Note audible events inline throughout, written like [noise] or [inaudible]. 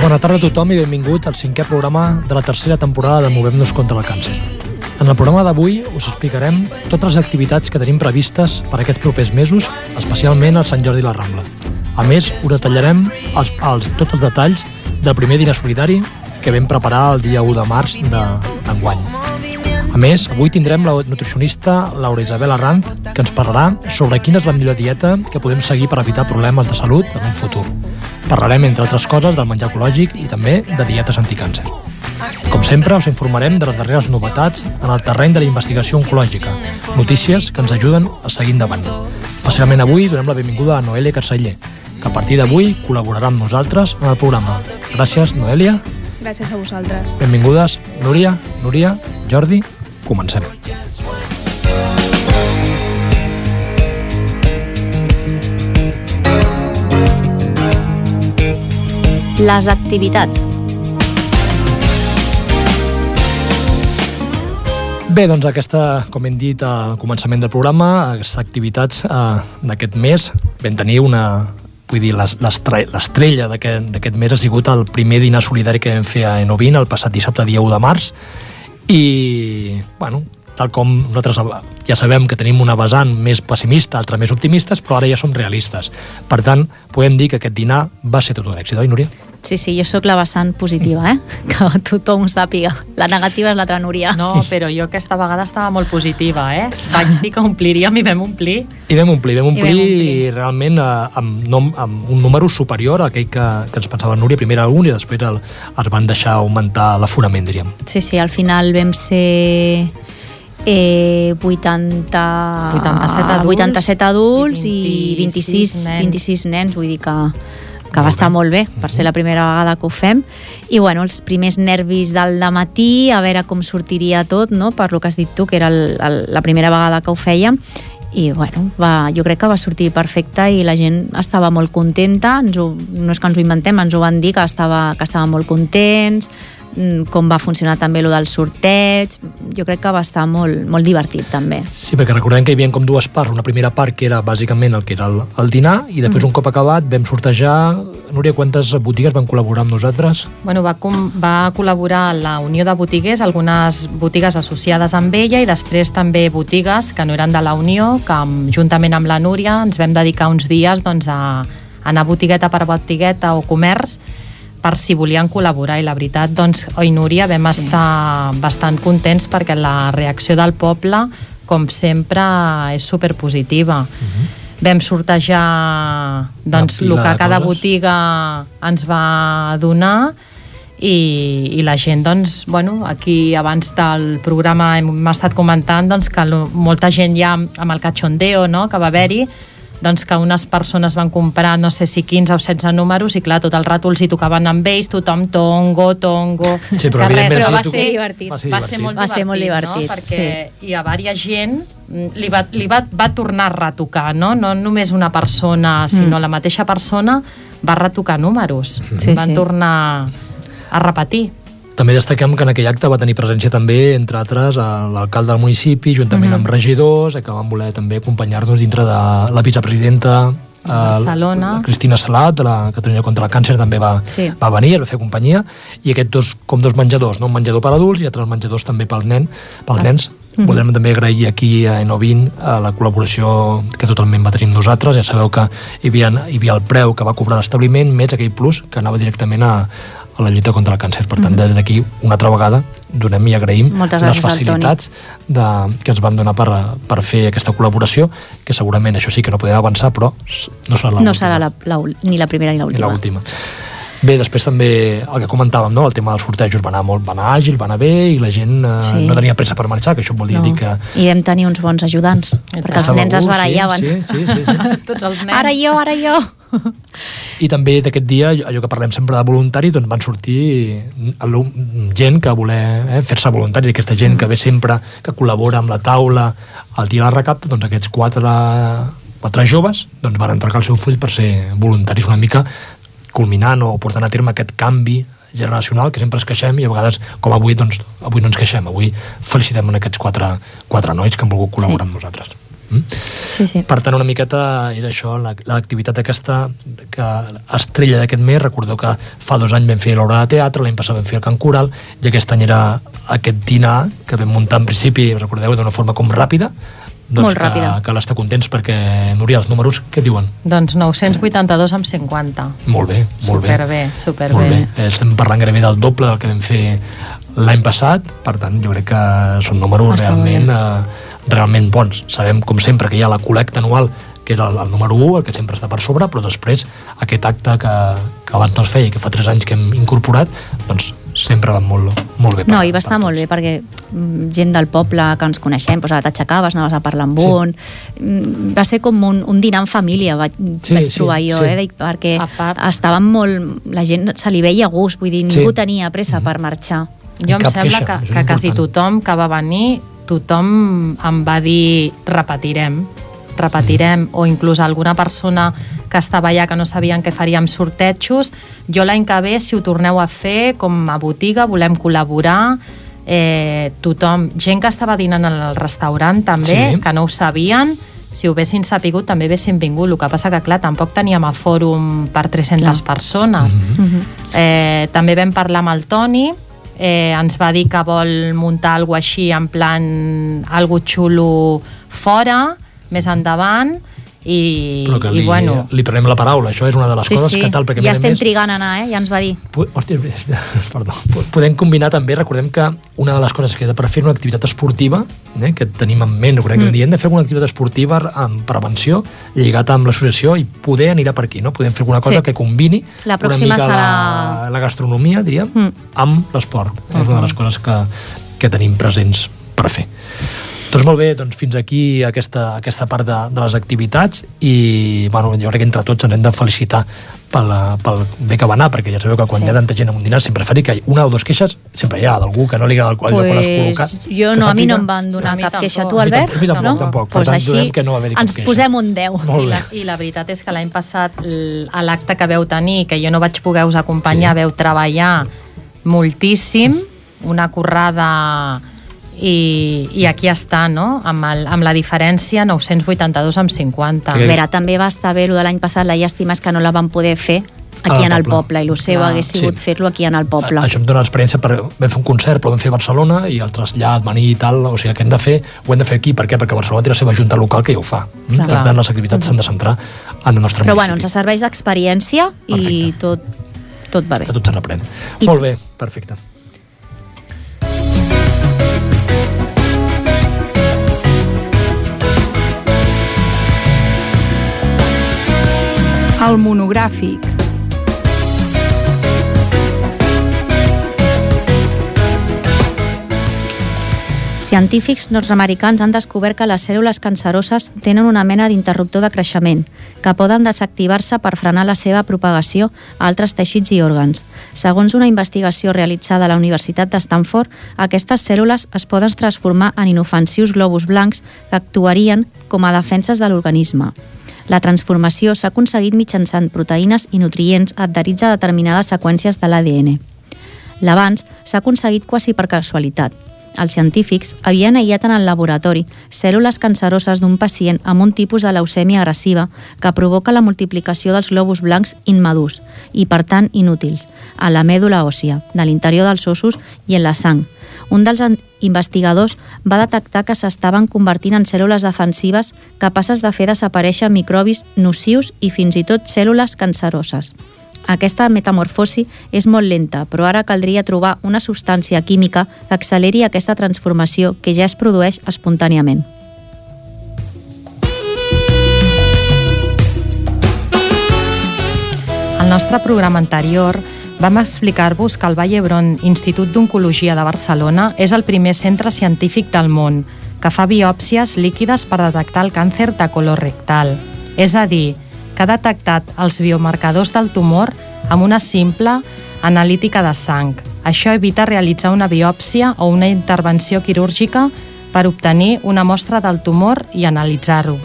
Bona tarda a tothom i benvinguts al cinquè programa de la tercera temporada de Movem-nos contra el càncer. En el programa d'avui us explicarem totes les activitats que tenim previstes per aquests propers mesos, especialment al Sant Jordi i la Rambla. A més, us detallarem els, els, tots els detalls del primer dinar solidari que vam preparar el dia 1 de març de- d'enguany. A més, avui tindrem la nutricionista Laura Isabel Arranz, que ens parlarà sobre quina és la millor dieta que podem seguir per evitar problemes de salut en un futur. Parlarem, entre altres coses, del menjar ecològic i també de dietes anticàncer. Com sempre, us informarem de les darreres novetats en el terreny de la investigació oncològica, notícies que ens ajuden a seguir endavant. Especialment avui donem la benvinguda a Noelia Carceller, que a partir d'avui col·laborarà amb nosaltres en el programa. Gràcies, Noelia. Gràcies a vosaltres. Benvingudes, Núria, Núria, Jordi. Comencem. Les activitats. Bé, doncs aquesta, com hem dit al començament del programa, aquestes activitats eh, d'aquest mes vam tenir una... Vull dir, les- l'estre- l'estrella d'aquest mes ha sigut el primer dinar solidari que vam fer a Enovin el passat dissabte, dia 1 de març, i, bueno, tal com nosaltres ja sabem que tenim una vessant més pessimista, altra més optimistes, però ara ja som realistes. Per tant, podem dir que aquest dinar va ser tot un èxit, oi, Núria? Sí, sí, jo sóc la vessant positiva, eh? [laughs] Que tothom ho sàpiga. La negativa és l'altra Núria. No, però jo aquesta vegada estava molt positiva, eh? Vaig dir que ompliríem i vam omplir. I vam omplir, vam omplir, vam i, omplir. realment eh, amb, nom, amb un número superior a aquell que, que ens pensava la Núria, primer un i després el, es van deixar augmentar l'aforament, diríem. Sí, sí, al final vam ser eh, 80... 87 adults 87 adults i 26 26, nens. 26 nens, vull dir que, que va estar molt bé per ser la primera vegada que ho fem. I bueno, els primers nervis del matí a veure com sortiria tot no? per lo que has dit tu, que era el, el, la primera vegada que ho fèiem. I bueno, va, jo crec que va sortir perfecte i la gent estava molt contenta. Ens ho, no és que ens ho inventem, ens ho van dir que, estava, que estaven molt contents com va funcionar també lo del sorteig jo crec que va estar molt, molt divertit també Sí, perquè recordem que hi havia com dues parts. Una primera part que era bàsicament el que era el, el dinar i després, un cop acabat, vam sortejar... Núria, quantes botigues van col·laborar amb nosaltres? Bueno, va, com, va col·laborar la Unió de Botiguers, algunes botigues associades amb ella i després també botigues que no eren de la Unió, que amb, juntament amb la Núria ens vam dedicar uns dies doncs, a, a anar botigueta per botigueta o comerç per si volien col·laborar i la veritat, doncs, oi Núria, vam Sí. estar bastant contents perquè la reacció del poble, com sempre, és superpositiva. Vam sortejar doncs, el que cada coses. botiga ens va donar i, i la gent, doncs, bueno, aquí abans del programa hem, hem estat comentant doncs, que lo, molta gent ja amb el cachondeo no?, que va haver-hi, doncs que unes persones van comprar no sé si 15 o 16 números i clar, tot el rato els hi tocaven amb ells, tothom tongo, tongo... Sí, però que res, evidentment però sí, va tu- ser divertit. Va ser va ser molt Va ser molt divertit, divertit, no? perquè hi ha diversa gent mm, li, va, li va, va tornar a retocar, no? no només una persona, sinó Mm. la mateixa persona va retocar números, Sí, van sí. tornar a repetir. També destaquem que en aquell acte va tenir presència també, entre altres, l'alcalde del municipi, juntament amb regidors, eh, que van voler també acompanyar-nos dintre de la vicepresidenta eh, Barcelona. la Cristina Salat, de la Catalunya contra el Càncer, també va, Sí. va venir, va fer companyia, i aquests dos, com dos menjadors, no? un menjador per adults i altres menjadors també pel nen, pels nens. Voldrem també agrair aquí a Enovin a la col·laboració que totalment va tenir amb nosaltres. Ja sabeu que hi havia, hi havia el preu que va cobrar l'establiment, més aquell plus que anava directament a, a la lluita contra el càncer. Per tant, des d'aquí, una altra vegada, donem i agraïm Moltes les facilitats de, que ens van donar per, per fer aquesta col·laboració, que segurament això sí que no podem avançar, però no serà l'última. no serà la, la, ni la primera Ni l'última. Bé, després també el que comentàvem, no? el tema dels sortejos va anar, molt, va anar àgil, va anar bé i la gent eh, Sí. no tenia pressa per marxar, que això vol dir, No. dir que... I vam tenir uns bons ajudants, perquè els nens es barallaven. Sí, sí, sí, sí, sí. [laughs] Tots els nens. Ara jo, ara jo. I també d'aquest dia, allò que parlem sempre de voluntari, doncs van sortir gent que voler eh, fer-se voluntari, aquesta gent que ve sempre, que col·labora amb la taula, el dia de la recapta, doncs aquests quatre, quatre joves doncs van entregar el seu full per ser voluntaris una mica culminant o portant a terme aquest canvi generacional que sempre ens queixem i a vegades, com avui, doncs, avui no ens queixem. Avui felicitem en aquests quatre, quatre nois que han volgut col·laborar Sí. amb nosaltres. Mm? Sí, sí. Per tant, una miqueta era això, la- l'activitat aquesta que estrella d'aquest mes, recordeu que fa dos anys vam fer l'hora de teatre, l'any passat vam fer el Can Coral, i aquest any era aquest dinar que vam muntar en principi, recordeu, d'una forma com ràpida, doncs Molt que, ràpida. que l'està contents perquè, Núria, els números, què diuen? Doncs 982 amb 50. Molt bé, molt bé. Superbé, superbé. Molt bé. Estem parlant gairebé del doble del que vam fer l'any passat, per tant, jo crec que són números Està realment, eh, realment bons. Sabem, com sempre, que hi ha la col·lecta anual, que era el, el número 1, el que sempre està per sobre, però després aquest acte que, que abans no es feia i que fa 3 anys que hem incorporat, doncs sempre va molt, molt bé. per- No, i va estar molt bé perquè mm, gent del poble que ens coneixem, doncs ara t'aixecaves, anaves a parlar amb Sí. un... Mm, Va ser com un, un dinar en família, vaig, Sí, vaig sí, trobar jo, sí. eh, perquè part- estaven molt... La gent se li veia gust, vull dir, Sí. ningú tenia pressa per marxar. Jo em sembla queixa, que, que quasi tothom que va venir, tothom em va dir repetirem, repetirem, o inclús alguna persona que estava allà que no sabien què faríem sortejos. Jo l'any que ve, si ho torneu a fer, com a botiga, volem col·laborar, eh, tothom, gent que estava dinant al restaurant també, Sí. que no ho sabien, si ho haguessin sapigut també haguessin vingut. El que passa que, clar, tampoc teníem a fòrum per 300 Clar. persones. Mhm. Mhm. Eh, també vam parlar amb el Toni, eh, ens va dir que vol muntar alguna així en plan algo xulo fora, més endavant, i, Però que i li, bueno, li prenem la paraula, això és una de les Sí, coses sí, que tal, perquè ja estem més, trigant a anar, eh? ja ens va dir. Hòstia, [laughs] perdó. Podem combinar també, recordem que una de les coses que per fer una activitat esportiva, eh, que tenim en ment, crec que Mm. hem de fer alguna activitat esportiva amb prevenció, lligat amb l'associació, i poder anirà per aquí, no? Podem fer alguna cosa Sí. que combini La una mica la, serà- la gastronomia, diríem, Mm. amb l'esport. És una de les coses que, que tenim presents per fer. Doncs molt bé, doncs fins aquí aquesta, aquesta part de, de les activitats i bueno, jo crec que entre tots ens hem de felicitar pel, pel bé que va anar, perquè ja sabeu que quan Sí. hi ha tanta gent en un dinar sempre fa dir que una o dues queixes sempre hi ha d'algú que no li agrada el, el lloc on es col·loca. Pues, jo no, a mi no em van donar cap tampoc. queixa. Tu, Albert? a mi tampoc, no? tampoc. Pues tant, així que no va ens queixa. posem un 10. Molt I la. I la veritat és que l'any passat, a l'acte que veu tenir, que jo no vaig poder us acompanyar, Sí. sí. veu treballar moltíssim, una currada i, i aquí està, no? Amb, el, amb la diferència 982 amb 50. A veure, també va estar bé, el de l'any passat, la llàstima és que no la van poder fer aquí en el poble. poble, i el seu Clar. hagués sigut Sí. fer-lo aquí en el poble. Això em dona l'experiència per... Vam fer un concert, però vam fer a Barcelona i el trasllat, venir i tal, o sigui, el que hem de fer, ho hem de fer aquí, per què? Perquè Barcelona té la seva junta local que ja ho fa. Mm? Clar. Per tant, les activitats s'han de centrar en el nostre Però bueno, ens municipi. serveix d'experiència i tot, tot va bé. Que tot se n'aprèn. Molt bé, perfecte. El monogràfic. Científics nord-americans han descobert que les cèl·lules canceroses tenen una mena d'interruptor de creixement, que poden desactivar-se per frenar la seva propagació a altres teixits i òrgans. Segons una investigació realitzada a la Universitat de Stanford, aquestes cèl·lules es poden transformar en inofensius globus blancs que actuarien com a defenses de l'organisme. La transformació s'ha aconseguit mitjançant proteïnes i nutrients adherits a determinades seqüències de l'ADN. L'avanç s'ha aconseguit quasi per casualitat. Els científics havien aïllat en el laboratori cèl·lules canceroses d'un pacient amb un tipus de leucèmia agressiva que provoca la multiplicació dels globus blancs immadurs i, per tant, inútils, a la mèdula òssia, de l'interior dels ossos i en la sang. Un dels investigadors va detectar que s'estaven convertint en cèl·lules defensives capaces de fer desaparèixer microbis nocius i fins i tot cèl·lules canceroses. Aquesta metamorfosi és molt lenta, però ara caldria trobar una substància química que acceleri aquesta transformació que ja es produeix espontàniament. Al nostre programa anterior vam explicar-vos que el Vall d'Hebron Institut d'Oncologia de Barcelona és el primer centre científic del món que fa biòpsies líquides per detectar el càncer de color rectal. És a dir, que ha detectat els biomarcadors del tumor amb una simple analítica de sang. Això evita realitzar una biòpsia o una intervenció quirúrgica per obtenir una mostra del tumor i analitzar-ho.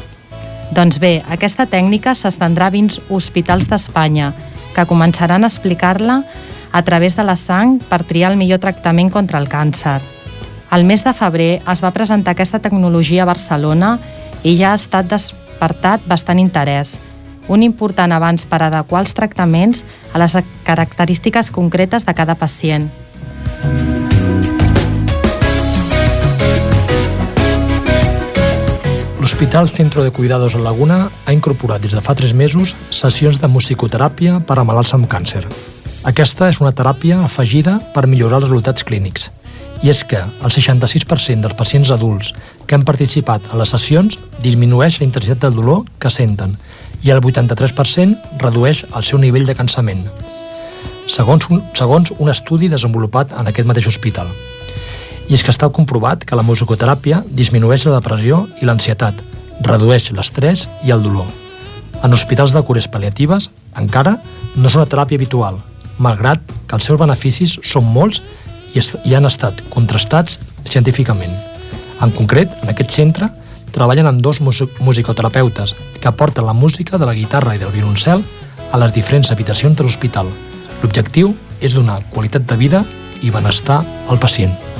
Doncs bé, aquesta tècnica s'estendrà 20 hospitals d'Espanya, que començaran a explicar-la a través de la sang per triar el millor tractament contra el càncer. Al mes de febrer es va presentar aquesta tecnologia a Barcelona i ja ha estat despertat bastant interès. Un important avanç per adequar els tractaments a les característiques concretes de cada pacient. L'Hospital Centro de Cuidados en Laguna ha incorporat des de fa 3 mesos sessions de musicoteràpia per a malalts amb càncer. Aquesta és una teràpia afegida per millorar els resultats clínics. I és que el 66% dels pacients adults que han participat a les sessions disminueix la intensitat del dolor que senten i el 83% redueix el seu nivell de cansament. Segons un, segons un estudi desenvolupat en aquest mateix hospital. I és que està comprovat que la musicoteràpia disminueix la depressió i l'ansietat, redueix l'estrès i el dolor. En hospitals de cures pal·liatives, encara, no és una teràpia habitual, malgrat que els seus beneficis són molts i, i han estat contrastats científicament. En concret, en aquest centre, treballen amb dos musicoterapeutes que aporten la música de la guitarra i del violoncel a les diferents habitacions de l'hospital. L'objectiu és donar qualitat de vida i benestar al pacient.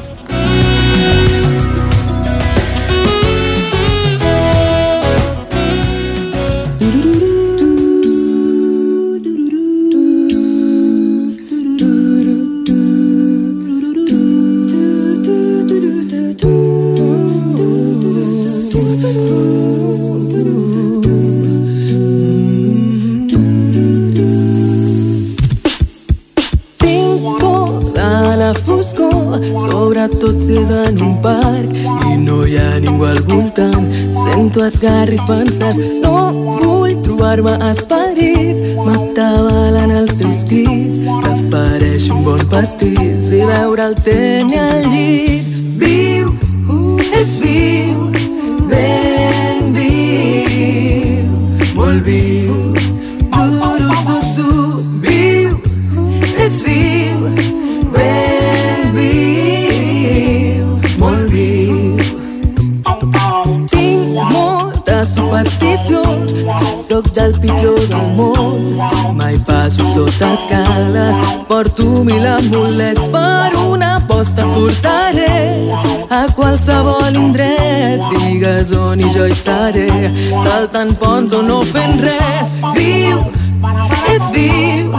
Esgarrifances no vull trobar-me esperits. M'atabalen els seus dits. Prefereixo un bon pastís i veure el ten el llit sota escales. Porto mil amulets Per una aposta portaré. A qualsevol indret Digues on i jo hi seré. Saltant ponts o no fent res. Viu, és viu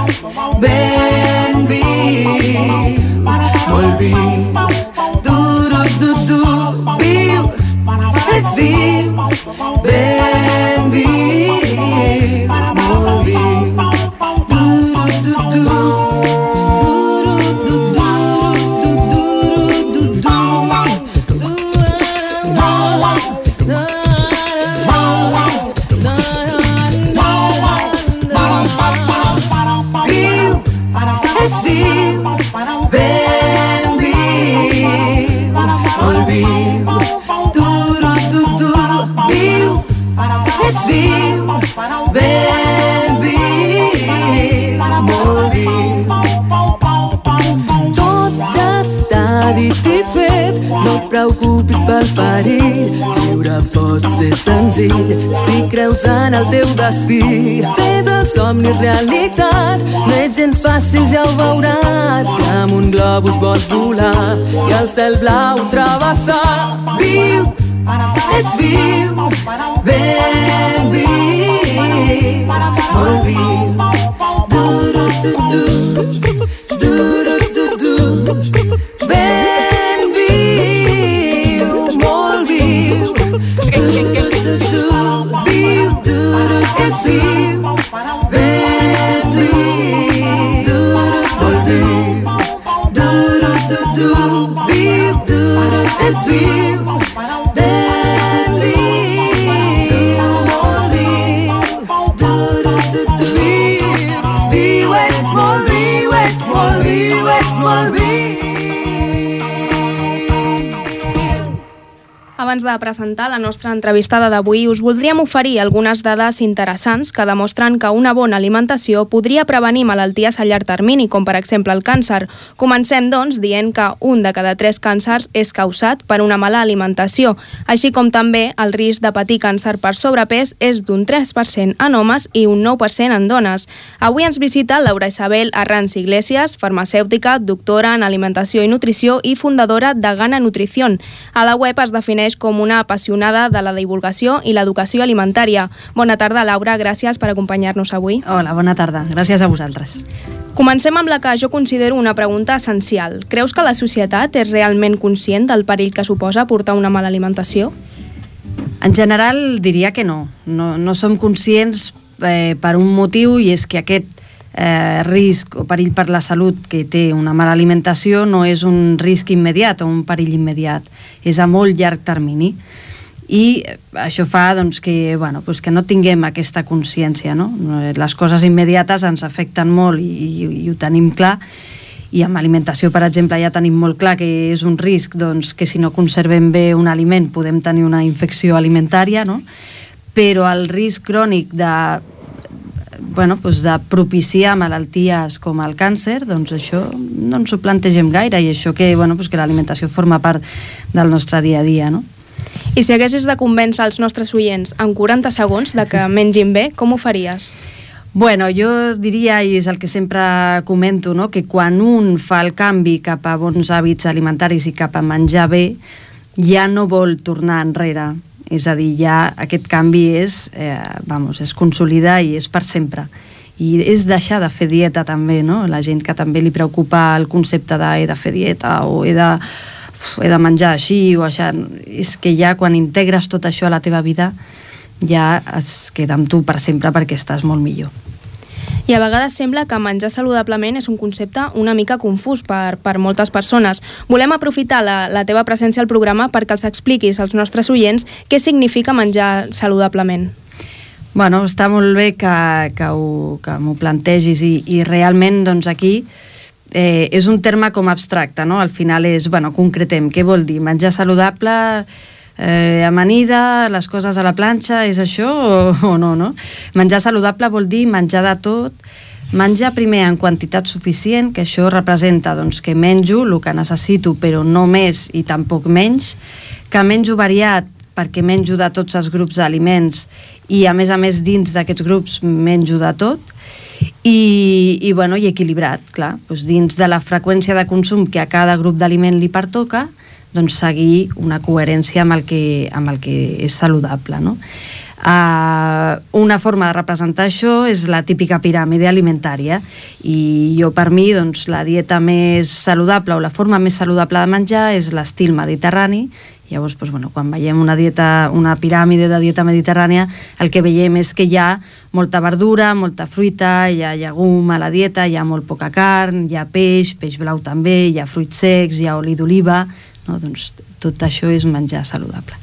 Ben viu. Molt viu Du, du, du, du Viu, és viu Ben perill. Viure pot ser senzill si creus en el teu destí. Fes el somni realitat, no és gens fàcil, ja ho veuràs. Si amb un globus vols volar i el cel blau travessar. Viu, ets viu, ben viu, molt viu. Du, du, du, du, viu. Ben Abans de presentar la nostra entrevistada d'avui, us voldríem oferir algunes dades interessants que demostren que una bona alimentació podria prevenir malalties a llarg termini, com per exemple el càncer. Comencem, doncs, dient que un de cada tres càncers és causat per una mala alimentació, així com també el risc de patir càncer per sobrepès és d'un 3% en homes i un 9% en dones. Avui ens visita Laura Isabel Arranz Iglesias, farmacèutica, doctora en alimentació i nutrició i fundadora de Gana Nutrición. A la web es defineix com una apassionada de la divulgació i l'educació alimentària. Bona tarda, Laura, gràcies per acompanyar-nos avui. Hola, bona tarda. Gràcies a vosaltres. Comencem amb la que jo considero una pregunta essencial. Creus que la societat és realment conscient del perill que suposa portar una mala alimentació? En general diria que no. No, no som conscients eh, per un motiu i és que aquest eh, risc o perill per la salut que té una mala alimentació no és un risc immediat o un perill immediat, és a molt llarg termini i això fa doncs, que, bueno, doncs que no tinguem aquesta consciència. No? Les coses immediates ens afecten molt i, i, i ho tenim clar i amb alimentació, per exemple, ja tenim molt clar que és un risc doncs, que si no conservem bé un aliment podem tenir una infecció alimentària, no? però el risc crònic de bueno, doncs de propiciar malalties com el càncer, doncs això no ens ho plantegem gaire i això que, bueno, doncs que l'alimentació forma part del nostre dia a dia, no? I si haguessis de convèncer els nostres oients en 40 segons de que mengin bé, com ho faries? Bueno, jo diria, i és el que sempre comento, no? que quan un fa el canvi cap a bons hàbits alimentaris i cap a menjar bé, ja no vol tornar enrere és a dir, ja aquest canvi és, eh, vamos, es consolida i és per sempre i és deixar de fer dieta també, no? La gent que també li preocupa el concepte de he de fer dieta o he de, he de menjar així o així, és que ja quan integres tot això a la teva vida ja es queda amb tu per sempre perquè estàs molt millor. I a vegades sembla que menjar saludablement és un concepte una mica confús per, per moltes persones. Volem aprofitar la, la teva presència al programa perquè els expliquis als nostres oients què significa menjar saludablement. Bueno, està molt bé que, que, que m'ho plantegis i, i realment doncs aquí eh, és un terme com abstracte, no? Al final és, bueno, concretem, què vol dir? Menjar saludable eh, amanida, les coses a la planxa, és això o, o no, no? Menjar saludable vol dir menjar de tot, menjar primer en quantitat suficient, que això representa doncs, que menjo el que necessito, però no més i tampoc menys, que menjo variat perquè menjo de tots els grups d'aliments i a més a més dins d'aquests grups menjo de tot. I, i, bueno, i equilibrat, clar, doncs dins de la freqüència de consum que a cada grup d'aliment li pertoca, doncs, seguir una coherència amb el que, amb el que és saludable. No? Uh, una forma de representar això és la típica piràmide alimentària i jo per mi doncs, la dieta més saludable o la forma més saludable de menjar és l'estil mediterrani Llavors, doncs, bueno, quan veiem una dieta, una piràmide de dieta mediterrània, el que veiem és que hi ha molta verdura, molta fruita, hi ha llegum a la dieta, hi ha molt poca carn, hi ha peix, peix blau també, hi ha fruits secs, hi ha oli d'oliva, no? doncs tot això és menjar saludable.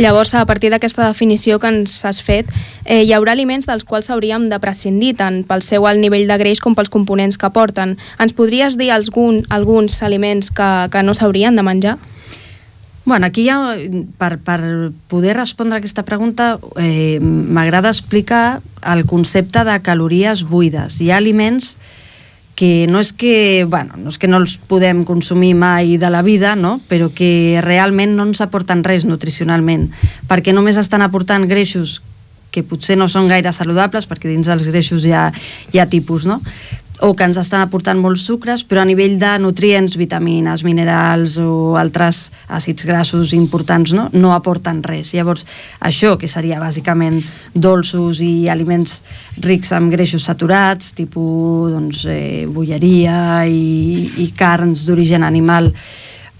Llavors, a partir d'aquesta definició que ens has fet, eh, hi haurà aliments dels quals hauríem de prescindir, tant pel seu alt nivell de greix com pels components que porten. Ens podries dir algun, alguns aliments que, que no s'haurien de menjar? Bueno, aquí ja, per, per poder respondre a aquesta pregunta, eh, m'agrada explicar el concepte de calories buides. Hi ha aliments que no és que, bueno, no és que no els podem consumir mai de la vida, no? però que realment no ens aporten res nutricionalment, perquè només estan aportant greixos que potser no són gaire saludables, perquè dins dels greixos hi ha, hi ha tipus, no? O que ens estan aportant molts sucres, però a nivell de nutrients, vitamines, minerals o altres àcids grassos importants no, no aporten res. Llavors, això, que seria bàsicament dolços i aliments rics amb greixos saturats, tipus doncs, eh, bulleria i, i carns d'origen animal,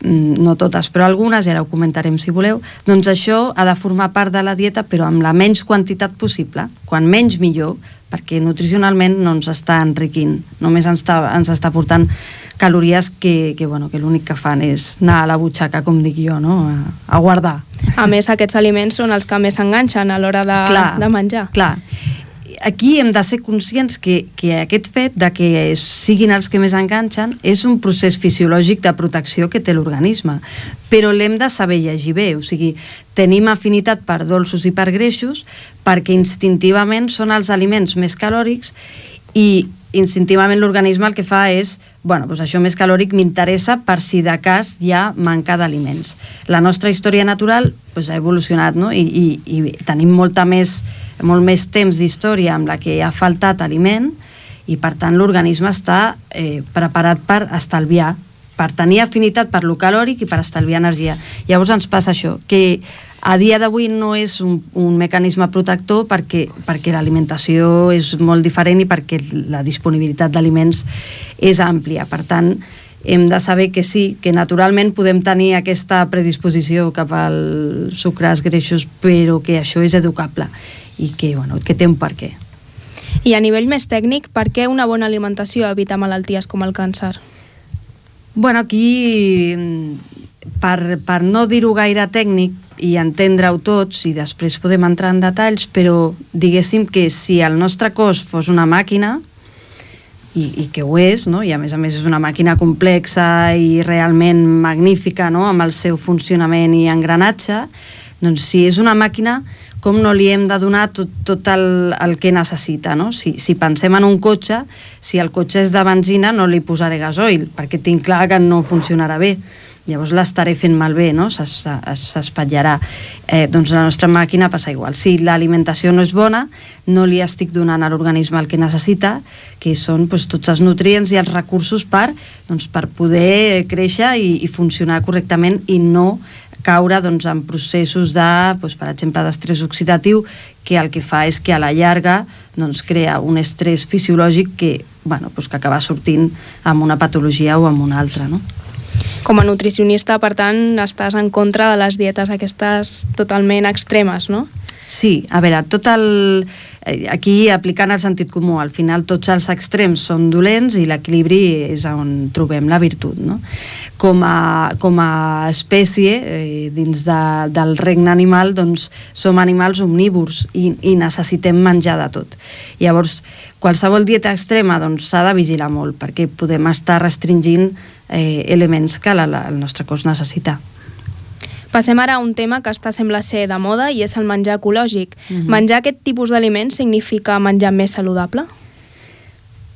no totes, però algunes, ara ho comentarem si voleu, doncs això ha de formar part de la dieta, però amb la menys quantitat possible. Quan menys, millor, perquè nutricionalment no ens està enriquint, només ens està, ens està portant calories que, que, bueno, que l'únic que fan és anar a la butxaca, com dic jo, no? a, a guardar. A més, aquests aliments són els que més enganxen a l'hora de, clar, de menjar. Clar, aquí hem de ser conscients que, que aquest fet de que siguin els que més enganxen és un procés fisiològic de protecció que té l'organisme, però l'hem de saber llegir bé, o sigui, tenim afinitat per dolços i per greixos perquè instintivament són els aliments més calòrics i instintivament l'organisme el que fa és bueno, doncs això més calòric m'interessa per si de cas hi ha manca d'aliments. La nostra història natural doncs, ha evolucionat no? I, i, i tenim molta més, molt més temps d'història amb la que ha faltat aliment i per tant l'organisme està eh, preparat per estalviar per tenir afinitat per lo calòric i per estalviar energia. Llavors ens passa això, que a dia d'avui no és un, un mecanisme protector perquè, perquè l'alimentació és molt diferent i perquè la disponibilitat d'aliments és àmplia. Per tant, hem de saber que sí, que naturalment podem tenir aquesta predisposició cap als sucres greixos, però que això és educable i que, bueno, que té un per què. I a nivell més tècnic, per què una bona alimentació evita malalties com el càncer? Bueno, aquí, per, per no dir-ho gaire tècnic i entendre-ho tots, i després podem entrar en detalls, però diguéssim que si el nostre cos fos una màquina, i, i que ho és, no? i a més a més és una màquina complexa i realment magnífica no? amb el seu funcionament i engranatge, doncs si és una màquina, com no li hem de donar tot, tot el, el que necessita, no? Si, si pensem en un cotxe, si el cotxe és de benzina no li posaré gasoil, perquè tinc clar que no funcionarà bé llavors l'estaré fent malbé, no? s'espatllarà. Eh, doncs la nostra màquina passa igual. Si l'alimentació no és bona, no li estic donant a l'organisme el que necessita, que són doncs, tots els nutrients i els recursos per, doncs, per poder créixer i, i funcionar correctament i no caure doncs, en processos de, doncs, per exemple, d'estrès oxidatiu, que el que fa és que a la llarga doncs, crea un estrès fisiològic que, bueno, doncs, que acaba sortint amb una patologia o amb una altra. No? Com a nutricionista, per tant, estàs en contra de les dietes aquestes totalment extremes, no? Sí, a veure, tot el... eh, Aquí, aplicant el sentit comú, al final tots els extrems són dolents i l'equilibri és on trobem la virtut, no? Com a, com a espècie, eh, dins de, del regne animal, doncs som animals omnívors i, i necessitem menjar de tot. Llavors, qualsevol dieta extrema doncs s'ha de vigilar molt perquè podem estar restringint eh, elements que la, la, el nostre cos necessita. Passem ara a un tema que està sembla ser de moda i és el menjar ecològic. Mhm. Menjar aquest tipus d'aliments significa menjar més saludable?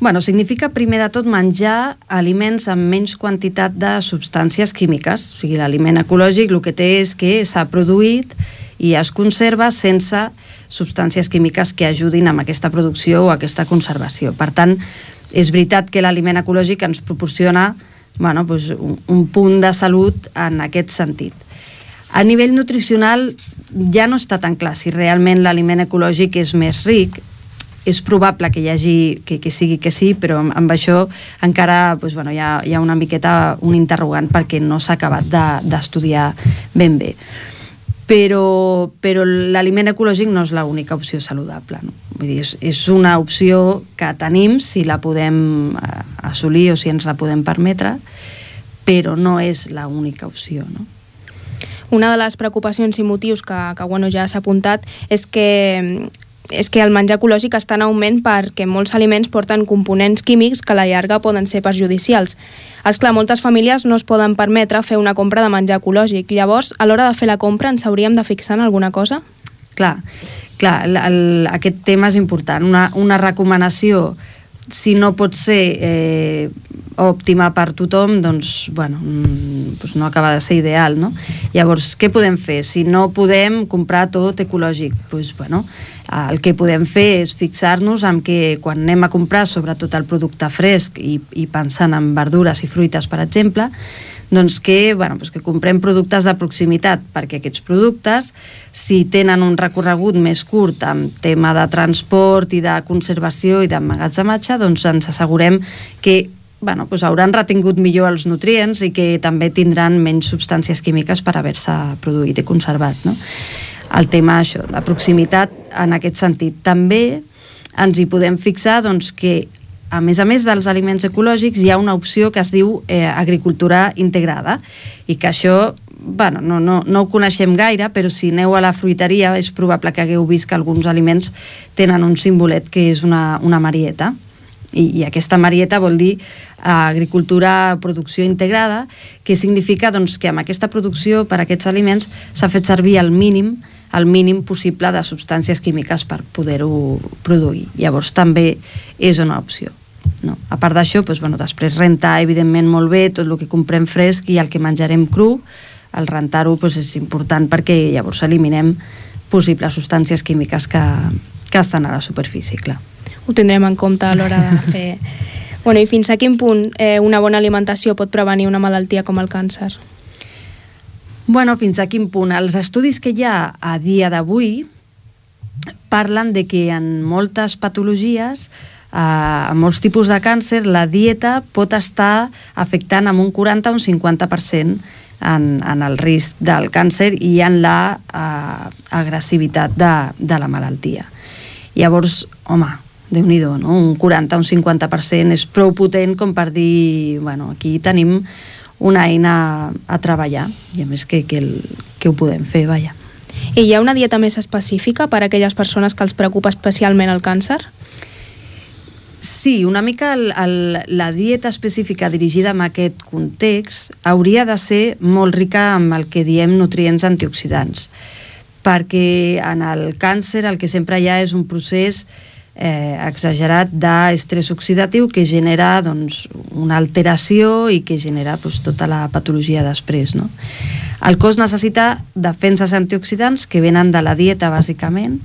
Bueno, significa primer de tot menjar aliments amb menys quantitat de substàncies químiques. O sigui, l'aliment ecològic el que té és que s'ha produït i es conserva sense substàncies químiques que ajudin amb aquesta producció o aquesta conservació. Per tant, és veritat que l'aliment ecològic ens proporciona bueno, doncs un, un punt de salut en aquest sentit. A nivell nutricional ja no està tan clar si realment l'aliment ecològic és més ric, és probable que hi hagi, que, que sigui que sí, però amb, això encara doncs, bueno, hi, ha, hi ha una miqueta un interrogant perquè no s'ha acabat d'estudiar de, ben bé. Però, però l'aliment ecològic no és l'única opció saludable. No? Vull dir, és, és una opció que tenim si la podem eh, assolir o si ens la podem permetre, però no és l'única opció. No? Una de les preocupacions i motius que, que bueno, ja s'ha apuntat és que és que el menjar ecològic està en augment perquè molts aliments porten components químics que a la llarga poden ser perjudicials. És clar, moltes famílies no es poden permetre fer una compra de menjar ecològic. Llavors, a l'hora de fer la compra, ens hauríem de fixar en alguna cosa? Clar, clar el, el, aquest tema és important. Una, una recomanació, si no pot ser eh, òptima per tothom, doncs, bueno, mm, doncs no acaba de ser ideal, no? Llavors, què podem fer? Si no podem comprar tot ecològic, doncs, bueno, el que podem fer és fixar-nos en que quan anem a comprar sobretot el producte fresc i, i pensant en verdures i fruites, per exemple, doncs que, bueno, doncs que comprem productes de proximitat, perquè aquests productes, si tenen un recorregut més curt amb tema de transport i de conservació i d'emmagatzematge, doncs ens assegurem que bueno, doncs hauran retingut millor els nutrients i que també tindran menys substàncies químiques per haver-se produït i conservat. No? El tema això, la proximitat en aquest sentit. També ens hi podem fixar doncs, que a més a més dels aliments ecològics hi ha una opció que es diu eh, agricultura integrada i que això bueno, no, no, no ho coneixem gaire, però si aneu a la fruiteria és probable que hagueu vist que alguns aliments tenen un simbolet que és una, una marieta. I, I aquesta marieta vol dir eh, agricultura, producció integrada, que significa doncs, que amb aquesta producció per a aquests aliments s'ha fet servir el mínim el mínim possible de substàncies químiques per poder-ho produir. Llavors també és una opció. No. A part d'això, doncs, bueno, després rentar, evidentment, molt bé tot el que comprem fresc i el que menjarem cru, el rentar-ho doncs, és important perquè llavors eliminem possibles substàncies químiques que, que estan a la superfície, clar. Ho tindrem en compte a l'hora de fer... [laughs] Bueno, i fins a quin punt eh, una bona alimentació pot prevenir una malaltia com el càncer? Bueno, fins a quin punt? Els estudis que hi ha a dia d'avui parlen de que en moltes patologies, eh, en molts tipus de càncer, la dieta pot estar afectant amb un 40 o un 50% en, en el risc del càncer i en la eh, agressivitat de, de la malaltia. Llavors, home, déu nhi no? un 40 o un 50% és prou potent com per dir, bueno, aquí tenim una eina a treballar i a més que, que, el, que ho podem fer, vaja. I hi ha una dieta més específica per a aquelles persones que els preocupa especialment el càncer? Sí, una mica el, el, la dieta específica dirigida a aquest context hauria de ser molt rica amb el que diem nutrients antioxidants, perquè en el càncer el que sempre hi ha és un procés eh, exagerat d'estrès oxidatiu que genera doncs, una alteració i que genera doncs, tota la patologia després. No? El cos necessita defenses antioxidants que venen de la dieta, bàsicament,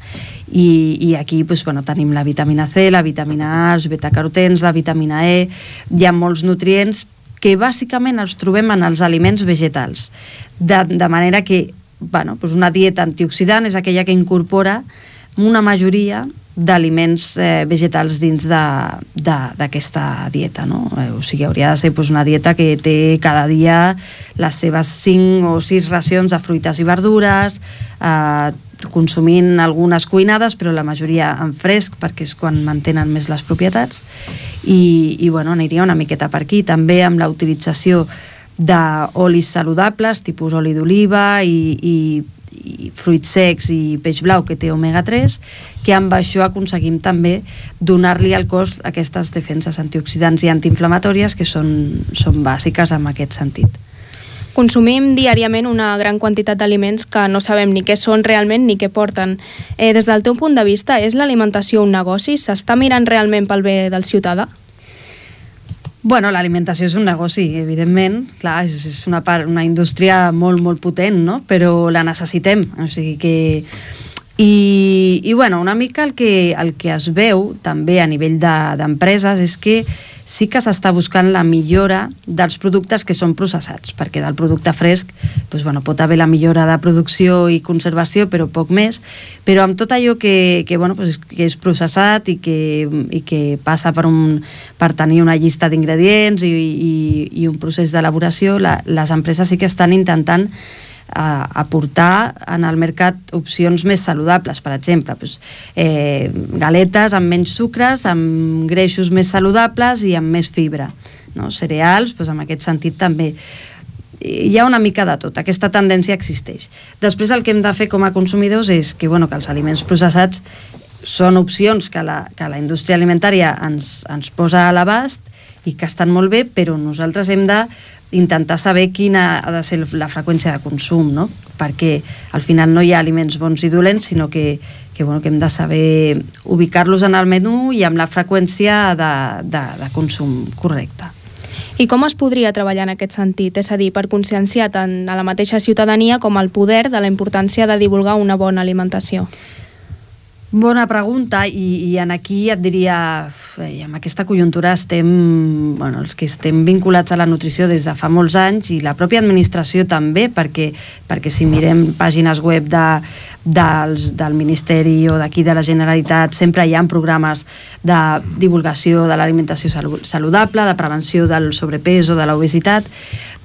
i, i aquí doncs, bueno, tenim la vitamina C, la vitamina A, els betacarotens, la vitamina E, hi ha molts nutrients que bàsicament els trobem en els aliments vegetals, de, de manera que bueno, doncs una dieta antioxidant és aquella que incorpora una majoria d'aliments eh, vegetals dins d'aquesta dieta, no? Eh, o sigui, hauria de ser pues, una dieta que té cada dia les seves 5 o 6 racions de fruites i verdures, eh, consumint algunes cuinades, però la majoria en fresc, perquè és quan mantenen més les propietats, i, i bueno, aniria una miqueta per aquí, també amb la utilització d'olis saludables, tipus oli d'oliva i, i i fruits secs i peix blau que té omega-3, que amb això aconseguim també donar-li al cos aquestes defenses antioxidants i antiinflamatòries que són, són bàsiques en aquest sentit. Consumim diàriament una gran quantitat d'aliments que no sabem ni què són realment ni què porten. Eh, des del teu punt de vista, és l'alimentació un negoci? S'està mirant realment pel bé del ciutadà? Bueno, l'alimentació és un negoci, evidentment, clar, és, és una, part, una indústria molt, molt potent, no? però la necessitem, o sigui que... I, i bueno, una mica el que, el que es veu també a nivell d'empreses de, és que sí que s'està buscant la millora dels productes que són processats, perquè del producte fresc doncs, bueno, pot haver la millora de producció i conservació, però poc més, però amb tot allò que, que, bueno, doncs, que és processat i que, i que passa per, un, per tenir una llista d'ingredients i, i, i un procés d'elaboració, les empreses sí que estan intentant a aportar en el mercat opcions més saludables, per exemple, doncs, eh, galetes amb menys sucres, amb greixos més saludables i amb més fibra. No? Cereals, doncs, en aquest sentit també hi ha una mica de tot, aquesta tendència existeix. Després el que hem de fer com a consumidors és que, bueno, que els aliments processats són opcions que la, que la indústria alimentària ens, ens posa a l'abast i que estan molt bé, però nosaltres hem de intentar saber quina ha de ser la freqüència de consum, no? perquè al final no hi ha aliments bons i dolents, sinó que, que, bueno, que hem de saber ubicar-los en el menú i amb la freqüència de, de, de consum correcta. I com es podria treballar en aquest sentit? És a dir, per conscienciar tant a la mateixa ciutadania com al poder de la importància de divulgar una bona alimentació? Bona pregunta i, i en aquí et diria i amb aquesta conjuntura estem bueno, els que estem vinculats a la nutrició des de fa molts anys i la pròpia administració també perquè, perquè si mirem pàgines web de, dels, del Ministeri o d'aquí de la Generalitat sempre hi ha programes de divulgació de l'alimentació saludable, de prevenció del sobrepès o de l'obesitat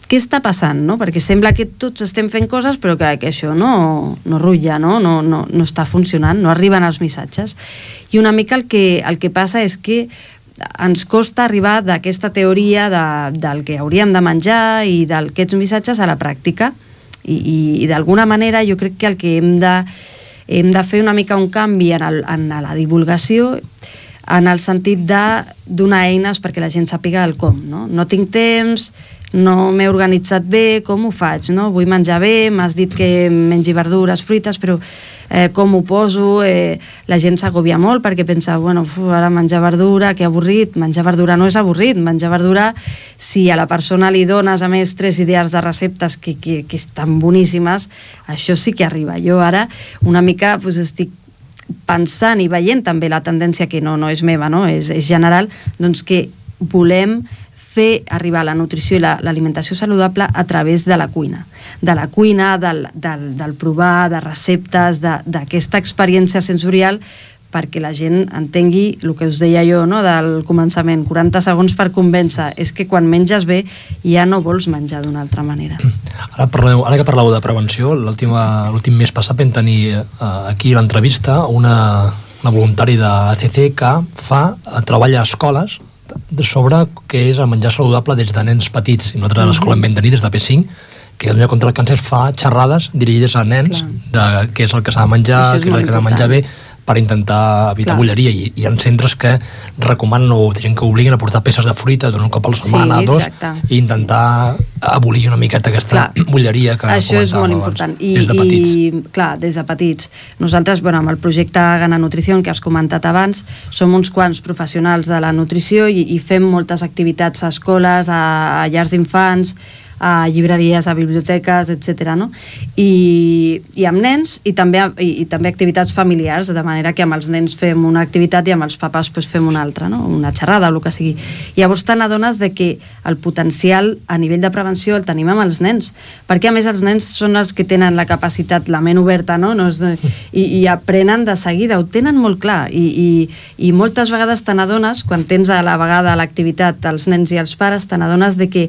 què està passant, no? Perquè sembla que tots estem fent coses però que, que això no, no rutlla, no? No, no? no està funcionant, no arriben els missatges. I una mica el que, el que passa és que ens costa arribar d'aquesta teoria de, del que hauríem de menjar i d'aquests missatges a la pràctica I, i, i d'alguna manera jo crec que el que hem de, hem de fer una mica un canvi en, el, en la divulgació en el sentit de donar eines perquè la gent sàpiga el com. No, no tinc temps, no m'he organitzat bé, com ho faig? No? Vull menjar bé, m'has dit que mengi verdures, fruites, però eh, com ho poso? Eh, la gent s'agobia molt perquè pensa, bueno, uf, ara menjar verdura, que avorrit. Menjar verdura no és avorrit, menjar verdura, si a la persona li dones a més tres idees de receptes que, que, que estan boníssimes, això sí que arriba. Jo ara una mica pues, estic pensant i veient també la tendència que no, no és meva, no? És, és general, doncs que volem fer arribar la nutrició i l'alimentació la, saludable a través de la cuina. De la cuina, del, del, del provar, de receptes, d'aquesta experiència sensorial perquè la gent entengui el que us deia jo no, del començament, 40 segons per convèncer, és que quan menges bé ja no vols menjar d'una altra manera. Ara, parleu, ara que parleu de prevenció, l'últim mes passat vam tenir eh, aquí l'entrevista una, una voluntari de ACC que fa, eh, treballa a escoles sobre què és el menjar saludable des de nens petits. I nosaltres a l'escola en vam tenir des de P5 que Catalunya contra el càncer fa xerrades dirigides a nens Clar. de què és el que s'ha de menjar, què és el que s'ha de menjar bé per intentar evitar Clar. bulleria i hi ha centres que recomanen o gent que obliguen a portar peces de fruita d'un cop a la setmana, sí, dos i intentar abolir una miqueta aquesta clar. bulleria que això és molt important I, des de petits. i clar, des de petits nosaltres, bueno, amb el projecte Gana Nutrició que has comentat abans, som uns quants professionals de la nutrició i, i fem moltes activitats a escoles, a, a llars d'infants a llibreries, a biblioteques, etc. No? I, I amb nens i també, i, i també activitats familiars, de manera que amb els nens fem una activitat i amb els papàs pues, fem una altra, no? una xerrada o el que sigui. Llavors t'adones de que el potencial a nivell de prevenció el tenim amb els nens, perquè a més els nens són els que tenen la capacitat, la ment oberta, no? no és, i, i aprenen de seguida, ho tenen molt clar, i, i, i moltes vegades te n'adones, quan tens a la vegada l'activitat els nens i els pares, te n'adones que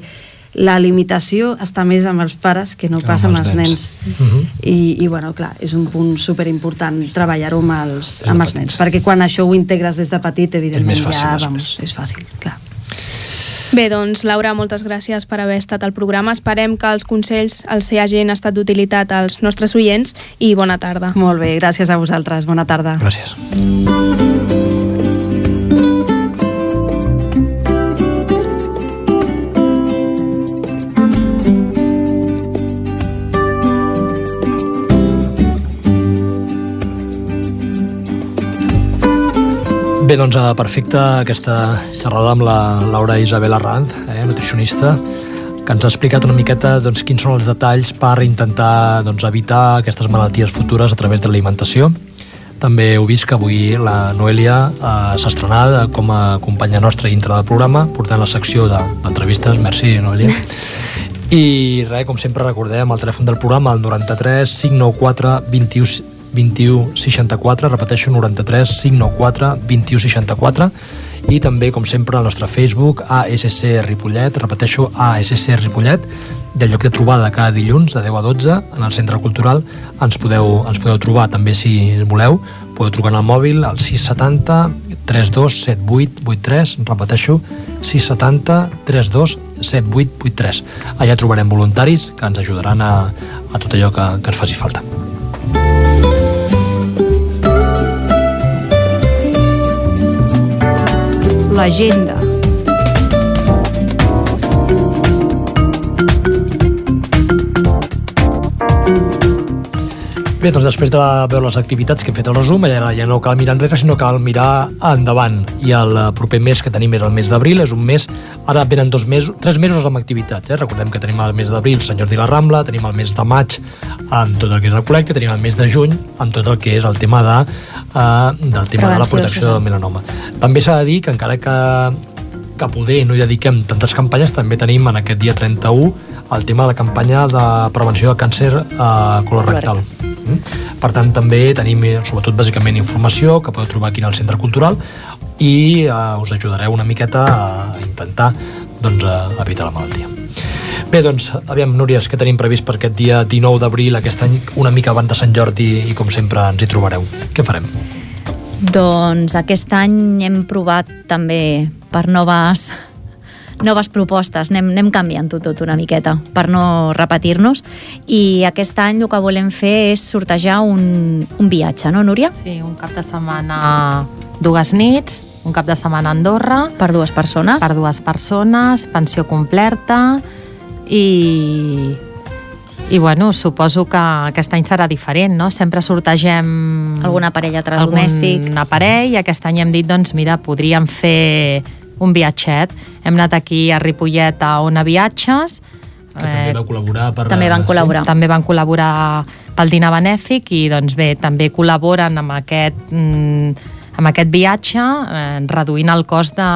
la limitació està més amb els pares que no que passa amb els nens. nens. Uh mhm. -huh. I, I, bueno, clar, és un punt superimportant treballar-ho amb els, amb els nens, perquè quan això ho integres des de petit, evidentment, fàcil, ja, vamos, és fàcil, clar. Bé, doncs, Laura, moltes gràcies per haver estat al programa. Esperem que els consells els hagin estat d'utilitat als nostres oients i bona tarda. Molt bé, gràcies a vosaltres. Bona tarda. Gràcies. Doncs eh, perfecte aquesta xerrada amb la Laura Isabel Arranz, eh, nutricionista, que ens ha explicat una miqueta doncs, quins són els detalls per intentar doncs, evitar aquestes malalties futures a través de l'alimentació. També heu vist que avui la Noelia eh, s'ha estrenat com a companya nostra dintre del programa, portant la secció d'entrevistes. Merci, Noelia. [laughs] I res, com sempre recordem el telèfon del programa, el 93 594 21 21 64, repeteixo 93 594 21 64 i també, com sempre, al nostre Facebook ASC Ripollet, repeteixo ASC Ripollet i el lloc de trobada cada dilluns de 10 a 12 en el Centre Cultural. Ens podeu, ens podeu trobar també si voleu. Podeu trucar el mòbil al 670 327883 repeteixo 670 327883 allà trobarem voluntaris que ens ajudaran a, a tot allò que, que ens faci falta L'agenda. Bé, doncs després de veure les activitats que hem fet el resum, ja, ja no cal mirar enrere, sinó cal mirar endavant. I el proper mes que tenim és el mes d'abril, és un mes, ara venen dos mesos, tres mesos amb activitats, eh? recordem que tenim el mes d'abril Sant Jordi la Rambla, tenim el mes de maig amb tot el que és el col·lecte, tenim el mes de juny amb tot el que és el tema de, uh, del tema Prevenció, de la protecció del melanoma. També s'ha de dir que encara que, que poder no hi dediquem tantes campanyes, també tenim en aquest dia 31 el tema de la campanya de prevenció de càncer uh, colorectal. Mm? Per tant, també tenim, eh, sobretot, bàsicament informació que podeu trobar aquí al Centre Cultural i uh, us ajudareu una miqueta a intentar doncs, a evitar la malaltia. Bé, doncs, aviam, Núries, què tenim previst per aquest dia 19 d'abril, aquest any, una mica abans de Sant Jordi, i com sempre ens hi trobareu. Què farem? Doncs aquest any hem provat també per noves noves propostes, anem, anem canviant-ho tot una miqueta per no repetir-nos i aquest any el que volem fer és sortejar un, un viatge, no Núria? Sí, un cap de setmana, dues nits, un cap de setmana a Andorra, Per dues persones? per dues persones, pensió completa i i bueno, suposo que aquest any serà diferent, no? Sempre sortegem Alguna parella domèstic. algun aparell i aquest any hem dit, doncs mira, podríem fer un viatget. Hem anat aquí a Ripollet a Ona Viatges, Que també vau col·laborar per... També van sí? col·laborar. també van col·laborar pel dinar benèfic i doncs bé, també col·laboren amb aquest, mm, amb aquest viatge eh, reduint el cost de,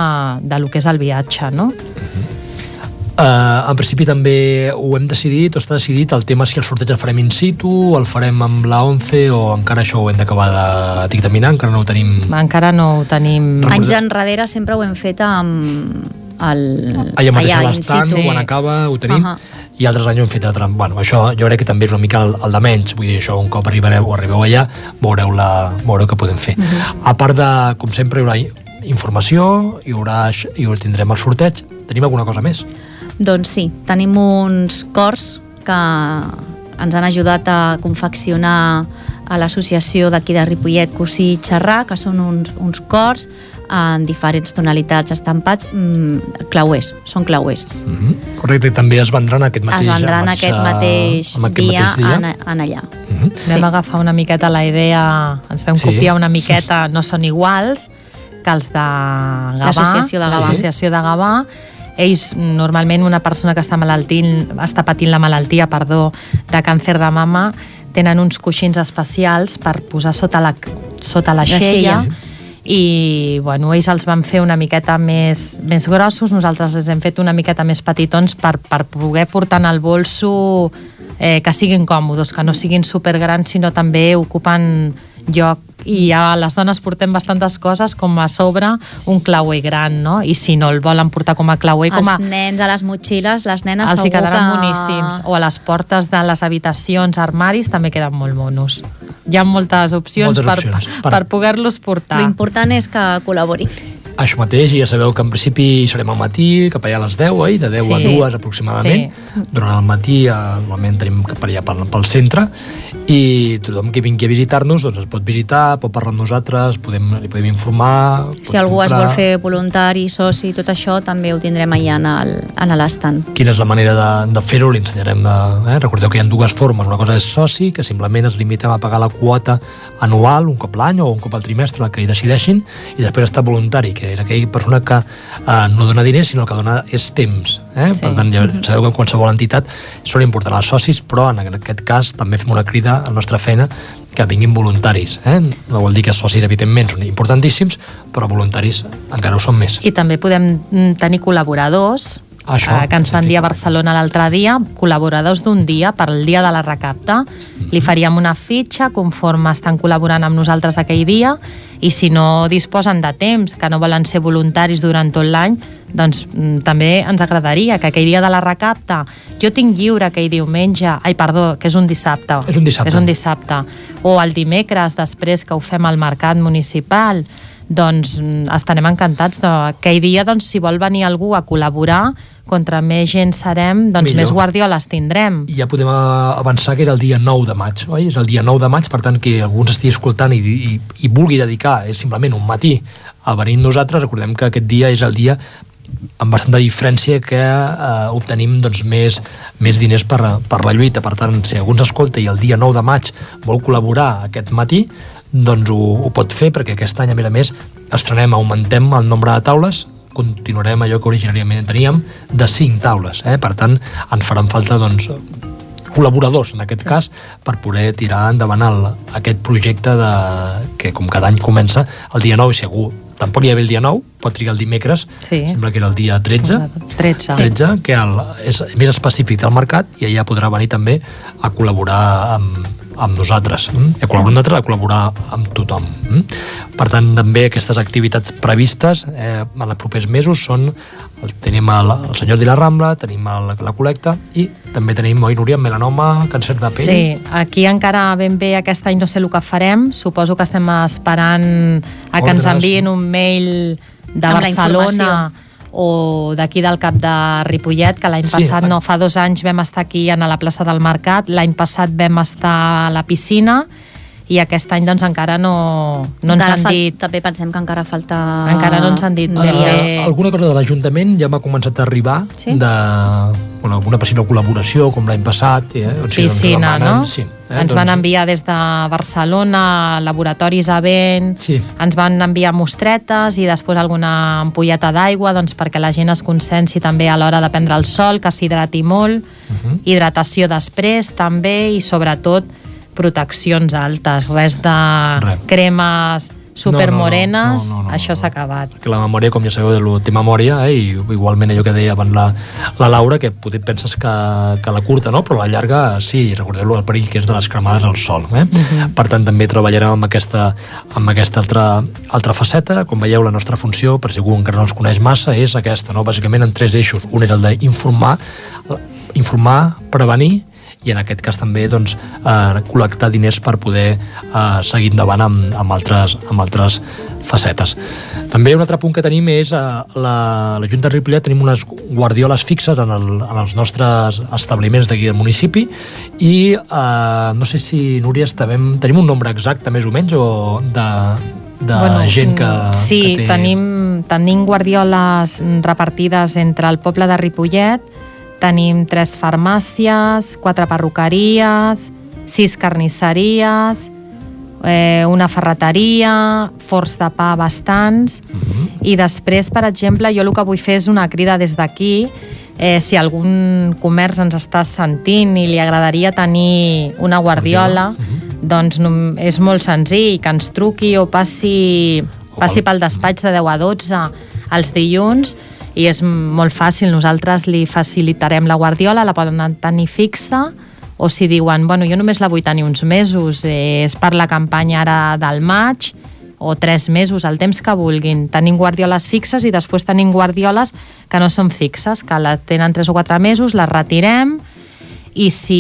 de lo que és el viatge, no? Uh, en principi també ho hem decidit, o està decidit, el tema és si el sorteig el farem in situ, el farem amb la 11 o encara això ho hem d'acabar de dictaminar, encara no ho tenim... Encara no ho tenim... Anys enrere sempre ho hem fet amb el, Allà mateix a in l'estant, situ. quan acaba, ho tenim, Ahà. i altres anys ho hem fet altre... Bueno, això jo crec que també és una mica el, el de menys, vull dir, això un cop arribareu o arribeu allà, veureu, la, veureu què podem fer. Mhm. A part de, com sempre, hi haurà informació, hi haurà, aix- i tindrem el sorteig, tenim alguna cosa més? Doncs sí, tenim uns cors que ens han ajudat a confeccionar a l'associació d'aquí de Ripollet Cosí i Xerrà, que són uns, uns cors en diferents tonalitats estampats, mm, clauers, són clauers. Mm -hmm. Correcte, també es vendran aquest mateix, es vendran mateix, aquest mateix, aquest dia, mateix dia. En, en allà. Mm -hmm. Sí. Vam agafar una miqueta la idea, ens vam Sí. copiar una miqueta, no són iguals que els de Gavà. L'associació de Gavà. L'associació de Gavà. Ells, normalment, una persona que està malaltint, està patint la malaltia, perdó, de càncer de mama, tenen uns coixins especials per posar sota la, sota la La xella, xella. i bueno, ells els van fer una miqueta més, més grossos, nosaltres els hem fet una miqueta més petitons per, per poder portar en el bolso eh, que siguin còmodes, que no siguin supergrans, sinó també ocupen lloc i ja les dones portem bastantes coses com a sobre un clauer gran, no? I si no el volen portar com a clauer, com a... Els nens a les motxilles, les nenes Els hi segur quedaran que... boníssims. O a les portes de les habitacions, armaris, també queden molt monos. Hi ha moltes opcions, Moltes per, opcions. per, per poder-los portar. L'important és que col·laborin. Això mateix, ja sabeu que en principi serem al matí, cap allà a les 10, oi? De 10 Sí. a 2 aproximadament. Sí. Durant el matí, eh, normalment tenim cap allà pel, pel centre, i tothom que vingui a visitar-nos doncs es pot visitar, pot parlar amb nosaltres, podem, li podem informar... Si algú es comprar. vol fer voluntari, soci, tot això, també ho tindrem allà en el- en l'estant. quina és la manera de, de fer-ho, li ensenyarem de, eh? recordeu que hi ha dues formes, una cosa és soci que simplement ens limitem a pagar la quota anual un cop l'any o un cop al trimestre el que hi decideixin i després està voluntari que és aquella persona que eh, no dona diners sinó que dona és temps eh? Sí. per tant ja sabeu que en qualsevol entitat són importants els socis però en aquest cas també fem una crida a la nostra feina que vinguin voluntaris eh? no vol dir que socis evidentment són importantíssims però voluntaris encara ho són més I també podem mm, tenir col·laboradors Això, eh, que ens van dir a Barcelona l'altre dia, col·laboradors d'un dia per al dia de la recapta. Li faríem una fitxa conforme estan col·laborant amb nosaltres aquell dia i si no disposen de temps, que no volen ser voluntaris durant tot l'any, doncs mm, també ens agradaria que aquell dia de la recapta jo tinc lliure aquell diumenge, ai perdó, que és un dissabte. És un dissabte. És un dissabte. O el dimecres, després que ho fem al mercat municipal, doncs mm, estarem encantats de aquell dia, doncs, si vol venir algú a col·laborar, contra més gent serem, doncs Millor. més guardioles tindrem. I ja podem eh, avançar que era el dia 9 de maig, oi? És el dia 9 de maig, per tant, que algú ens estigui escoltant i, i, i vulgui dedicar és simplement un matí a venir amb nosaltres, recordem que aquest dia és el dia amb bastanta diferència que eh, obtenim doncs, més, més diners per, per la lluita. Per tant, si algú ens escolta i el dia 9 de maig vol col·laborar aquest matí, doncs ho, ho pot fer, perquè aquest any, a més a més, estrenem, augmentem el nombre de taules, continuarem allò que originàriament teníem de 5 taules. Eh? Per tant, ens faran falta doncs, col·laboradors, en aquest sí. cas, per poder tirar endavant el, aquest projecte de, que, com cada any comença, el dia 9, i algú tampoc hi ha el dia 9, pot trigar el dimecres, Sí. sembla que era el dia 13, 13. 13 que el, és més específic del mercat i allà podrà venir també a col·laborar amb, amb nosaltres, mm? a col·laborar amb nosaltres, a col·laborar amb tothom. Mm? Per tant, també aquestes activitats previstes eh, en els propers mesos són el, tenim el, el senyor de la Rambla, tenim el, la col·lecta i també tenim, oi, Núria, melanoma, càncer de pell. Sí, aquí encara ben bé aquest any no sé el que farem, suposo que estem esperant a que ens Ordres. enviïn un mail de Amb la Barcelona o d'aquí del Cap de Ripollet, que l'any Sí, passat, no, fa dos anys vam estar aquí a la plaça del Mercat, l'any passat vam estar a la piscina i aquest any doncs encara no, no ens Encara han fal- dit També pensem que encara falta... Encara no ens han dit dies. Eh, alguna cosa de l'Ajuntament ja m'ha començat a arribar Sí? de bueno, alguna possible col·laboració com l'any passat eh? o sigui, doncs piscina, demanen- no? sí, eh, ens van enviar des de Barcelona laboratoris a vent, Sí. ens van enviar mostretes i després alguna ampolleta d'aigua doncs, perquè la gent es consensi també a l'hora de prendre el sol, que s'hidrati molt, Mhm. hidratació després també i sobretot proteccions altes, res de Res. cremes supermorenes, No, no, no, no, no, això s'ha acabat. perquè la memòria, com ja sabeu, té memòria, eh? i igualment allò que deia abans la, la Laura, que potser penses que, que la curta, no? però la llarga sí, recordeu-lo el perill que és de les cremades al sol. Eh? Per tant, també treballarem amb aquesta, amb aquesta altra, altra faceta. Com veieu, la nostra funció, per si algú encara no ens coneix massa, és aquesta, no? bàsicament en tres eixos. Un és el d'informar, informar, prevenir i en aquest cas també doncs, eh, col·lectar diners per poder eh, seguir endavant amb, amb, altres, amb altres facetes. També un altre punt que tenim és eh, la, la Junta de Ripollet tenim unes guardioles fixes en, el, en els nostres establiments d'aquí del municipi i eh, no sé si, Núria, estem, tenim un nombre exacte més o menys o de, de gent que, mm, sí, que té... tenim, tenim guardioles repartides entre el poble de Ripollet, tenim tres farmàcies, quatre perruqueries, sis carnisseries, eh, una ferreteria, forns de pa bastants, Mhm. i després, per exemple, jo el que vull fer és una crida des d'aquí, eh, si algun comerç ens està sentint i li agradaria tenir una guardiola, doncs no, és molt senzill, que ens truqui o passi, passi pel despatx de 10 a 12 els dilluns i és molt fàcil, nosaltres li facilitarem la guardiola, la poden tenir fixa o si diuen, bueno, jo només la vull tenir uns mesos, eh, és per la campanya ara del maig, o tres mesos, el temps que vulguin. Tenim guardioles fixes i després tenim guardioles que no són fixes, que la tenen tres o quatre mesos, les retirem i si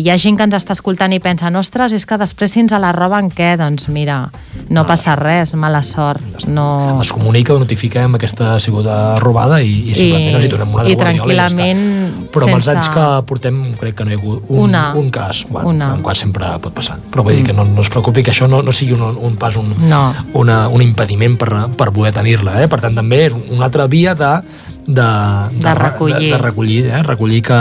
hi ha gent que ens està escoltant i pensa, ostres, és que després si ens la roben què? Doncs mira, no passa res, mala sort. No... es comunica o notifiquem que aquesta ha sigut eh, robada i, i simplement els hi donem una de i guardiola i ja està. tranquil·lament Però amb els sense- anys que portem crec que no hi ha hagut un, Una. un cas, bueno, Una. un cas sempre pot passar. Però vull dir que no, no es preocupi que això no, no sigui un, un pas un, No. una, un impediment per, per poder tenir-la. Eh? Per tant, també és una altra via de, de, De recollir. de, de recollir, eh? recollir que,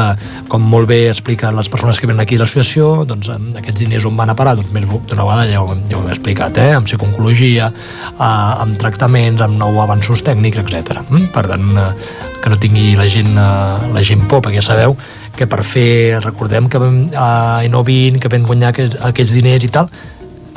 com molt bé expliquen les persones que venen aquí a l'associació, doncs aquests diners on van a parar, doncs més d'una vegada ja ho, ja ho hem explicat, eh? amb psicologia, eh, amb tractaments, amb nou avanços tècnics, etc. Mm? Per tant, eh, que no tingui la gent, eh, la gent por, perquè ja sabeu que per fer, recordem que vam, a Innovin, que vam guanyar aquests, aquests diners i tal,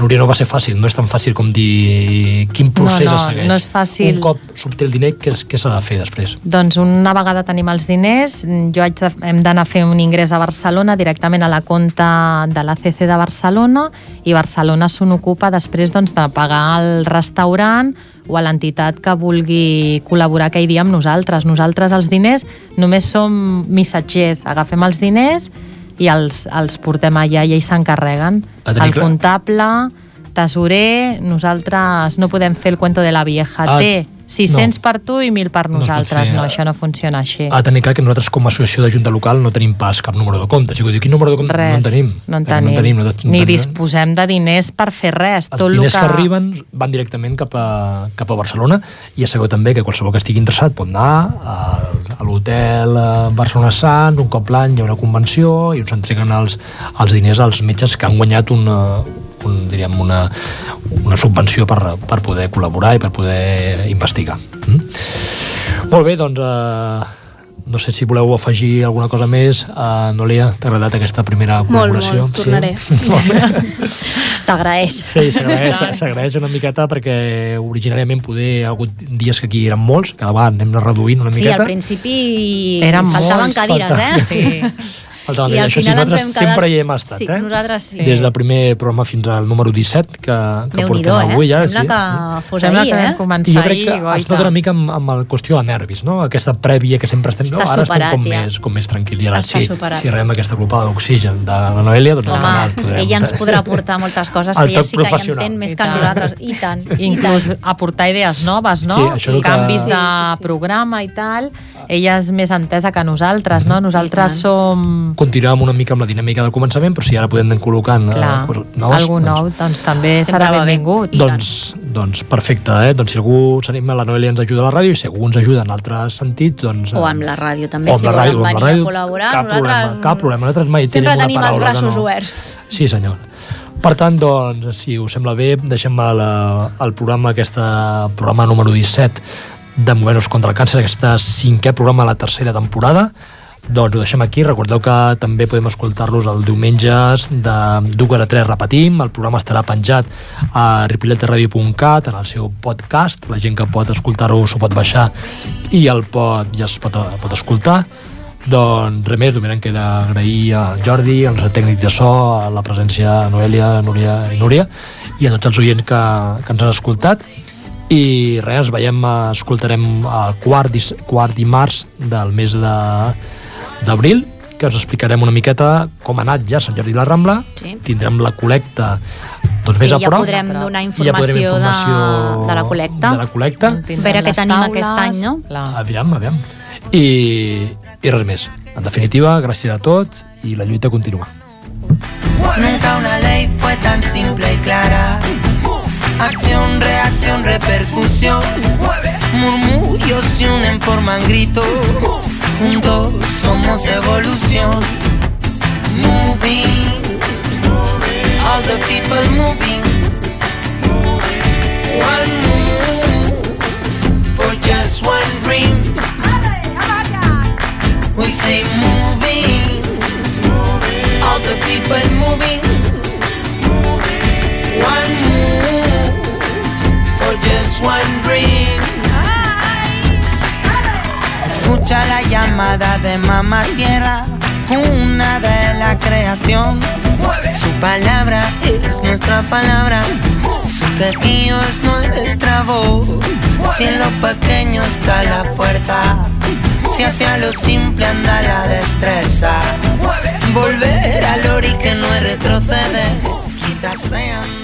Núria, no va ser fàcil, no és tan fàcil com dir quin procés No, no, es segueix. no és fàcil. Un cop s'obté el diner, què, què s'ha de fer després? Doncs una vegada tenim els diners, jo haig de, hem d'anar a fer un ingrés a Barcelona directament a la compta de l'ACC de Barcelona i Barcelona se n'ocupa després doncs, de pagar al restaurant o a l'entitat que vulgui col·laborar aquell dia amb nosaltres. Nosaltres els diners només som missatgers, agafem els diners i els, els portem allà i ells s'encarreguen. A tenir El comptable, tesorer, nosaltres no podem fer el cuento de la vieja. Ah, Té 600 no. per tu i 1.000 per No pot nosaltres. No, eh? això no funciona així. A tenir clar que nosaltres com a associació de Junta Local no tenim pas cap número de compte. Si dir, quin número de compte? Res, no en tenim. No en Eh, tenim. No en tenim, no, no Ni tenim. disposem de diners per fer res. Els Tot diners que... que arriben van directament cap a, cap a Barcelona i ja sabeu també que qualsevol que estigui interessat pot anar a, a l'hotel eh, Barcelona Sant, un cop l'any hi ha una convenció i uns entreguen els, els diners als metges que han guanyat una, un, diríem una, una subvenció per, per poder col·laborar i per poder investigar. Mm? Molt bé, doncs eh, no sé si voleu afegir alguna cosa més. Uh, Noelia, t'ha agradat aquesta primera col·laboració? molt, tornaré. Sí? Molt bé. S'agraeix. Sí, s'agraeix s'agraeix una miqueta perquè originàriament poder hi ha hagut dies que aquí eren molts, cada vegada anem reduint una Sí, miqueta. al principi Eren faltaven molts, cadires, faltaven. eh? Sí. [laughs] La I al això sí, final ens nosaltres vam quedar... sempre hi hem estat, sí, eh? nosaltres sí. Des del primer programa fins al número 17 que, que portem eh? avui. Ja, Sembla sí. que fos Sembla ahir, que eh? I començar jo crec que ahir, es nota una mica amb, amb el qüestió de nervis, no? Aquesta prèvia que sempre estem... Està no? Ara superat, estem com, ja. més, com més tranquil·li. Ara Està sí, superat. si rebem aquesta glopada d'oxigen de la Noelia, doncs Home, ella ens podrà [laughs] aportar moltes coses que ella sí que hi entén més I que nosaltres. I tant. inclús I tant. aportar idees noves, no? Sí, que- Canvis de programa i tal. Ella és més entesa que nosaltres, no? Nosaltres I Continuem una mica amb la dinàmica del començament, però si ara podem anar col·locant eh, Clar, coses noves, algú nou, doncs també serà benvingut. I doncs, doncs perfecte, eh? Doncs si algú s'anima, la Noelia ens ajuda a la ràdio i si algú ens ajuda en altres sentits, doncs... O eh, amb la ràdio també, si la volen ràdio, amb venir la ràdio, a col·laborar. cap nosaltres problema, cap problema. Nosaltres mai sempre tenim una tenim els paraula que braços no. oberts. Sí, senyor. Per tant, doncs, si us sembla bé, deixem el, el programa, aquest programa número 17 de Movenos contra el càncer, aquest cinquè programa de la tercera temporada. Doncs ho deixem aquí. Recordeu que també podem escoltar-los el diumenges de d'1 a 3 repetim. El programa estarà penjat a ripolleteradio.cat en el seu podcast. La gent que pot escoltar-ho s'ho pot baixar i el pot, ja es pot, el pot escoltar. Doncs res més, només em queda agrair a Jordi, al nostre tècnic de so, a la presència de Noelia, Núria i Núria, i a tots els oients que, que ens han escoltat. I res, ens veiem, escoltarem el quart, quart dimarts del mes de- d'abril, que us explicarem una miqueta com ha anat ja Sant Jordi i la Rambla. Sí. Tindrem la col·lecta doncs, Sí, més a ja prop. podrem donar I ja podrem informació, de, de la col·lecta. De la col·lecta. Veure què tenim taules, aquest any, no? Clar. Aviam, aviam. I, I res més. En definitiva, gràcies a tots i la lluita continua. Nunca una ley fue tan simple y clara. Acción, reacción, repercusión. Murmullos se unen, forman gritos. Juntos somos evolución. Moving. All the people moving. One move for just one dream. We say moving. All the people moving. One move for just one dream. Escucha la llamada de mamá tierra, una de la creación. Su palabra es nuestra palabra, su quejío es nuestra voz. Si en lo pequeño está la fuerza, si hacia lo simple anda la destreza. Volver al ori que no es retroceder, quizás sean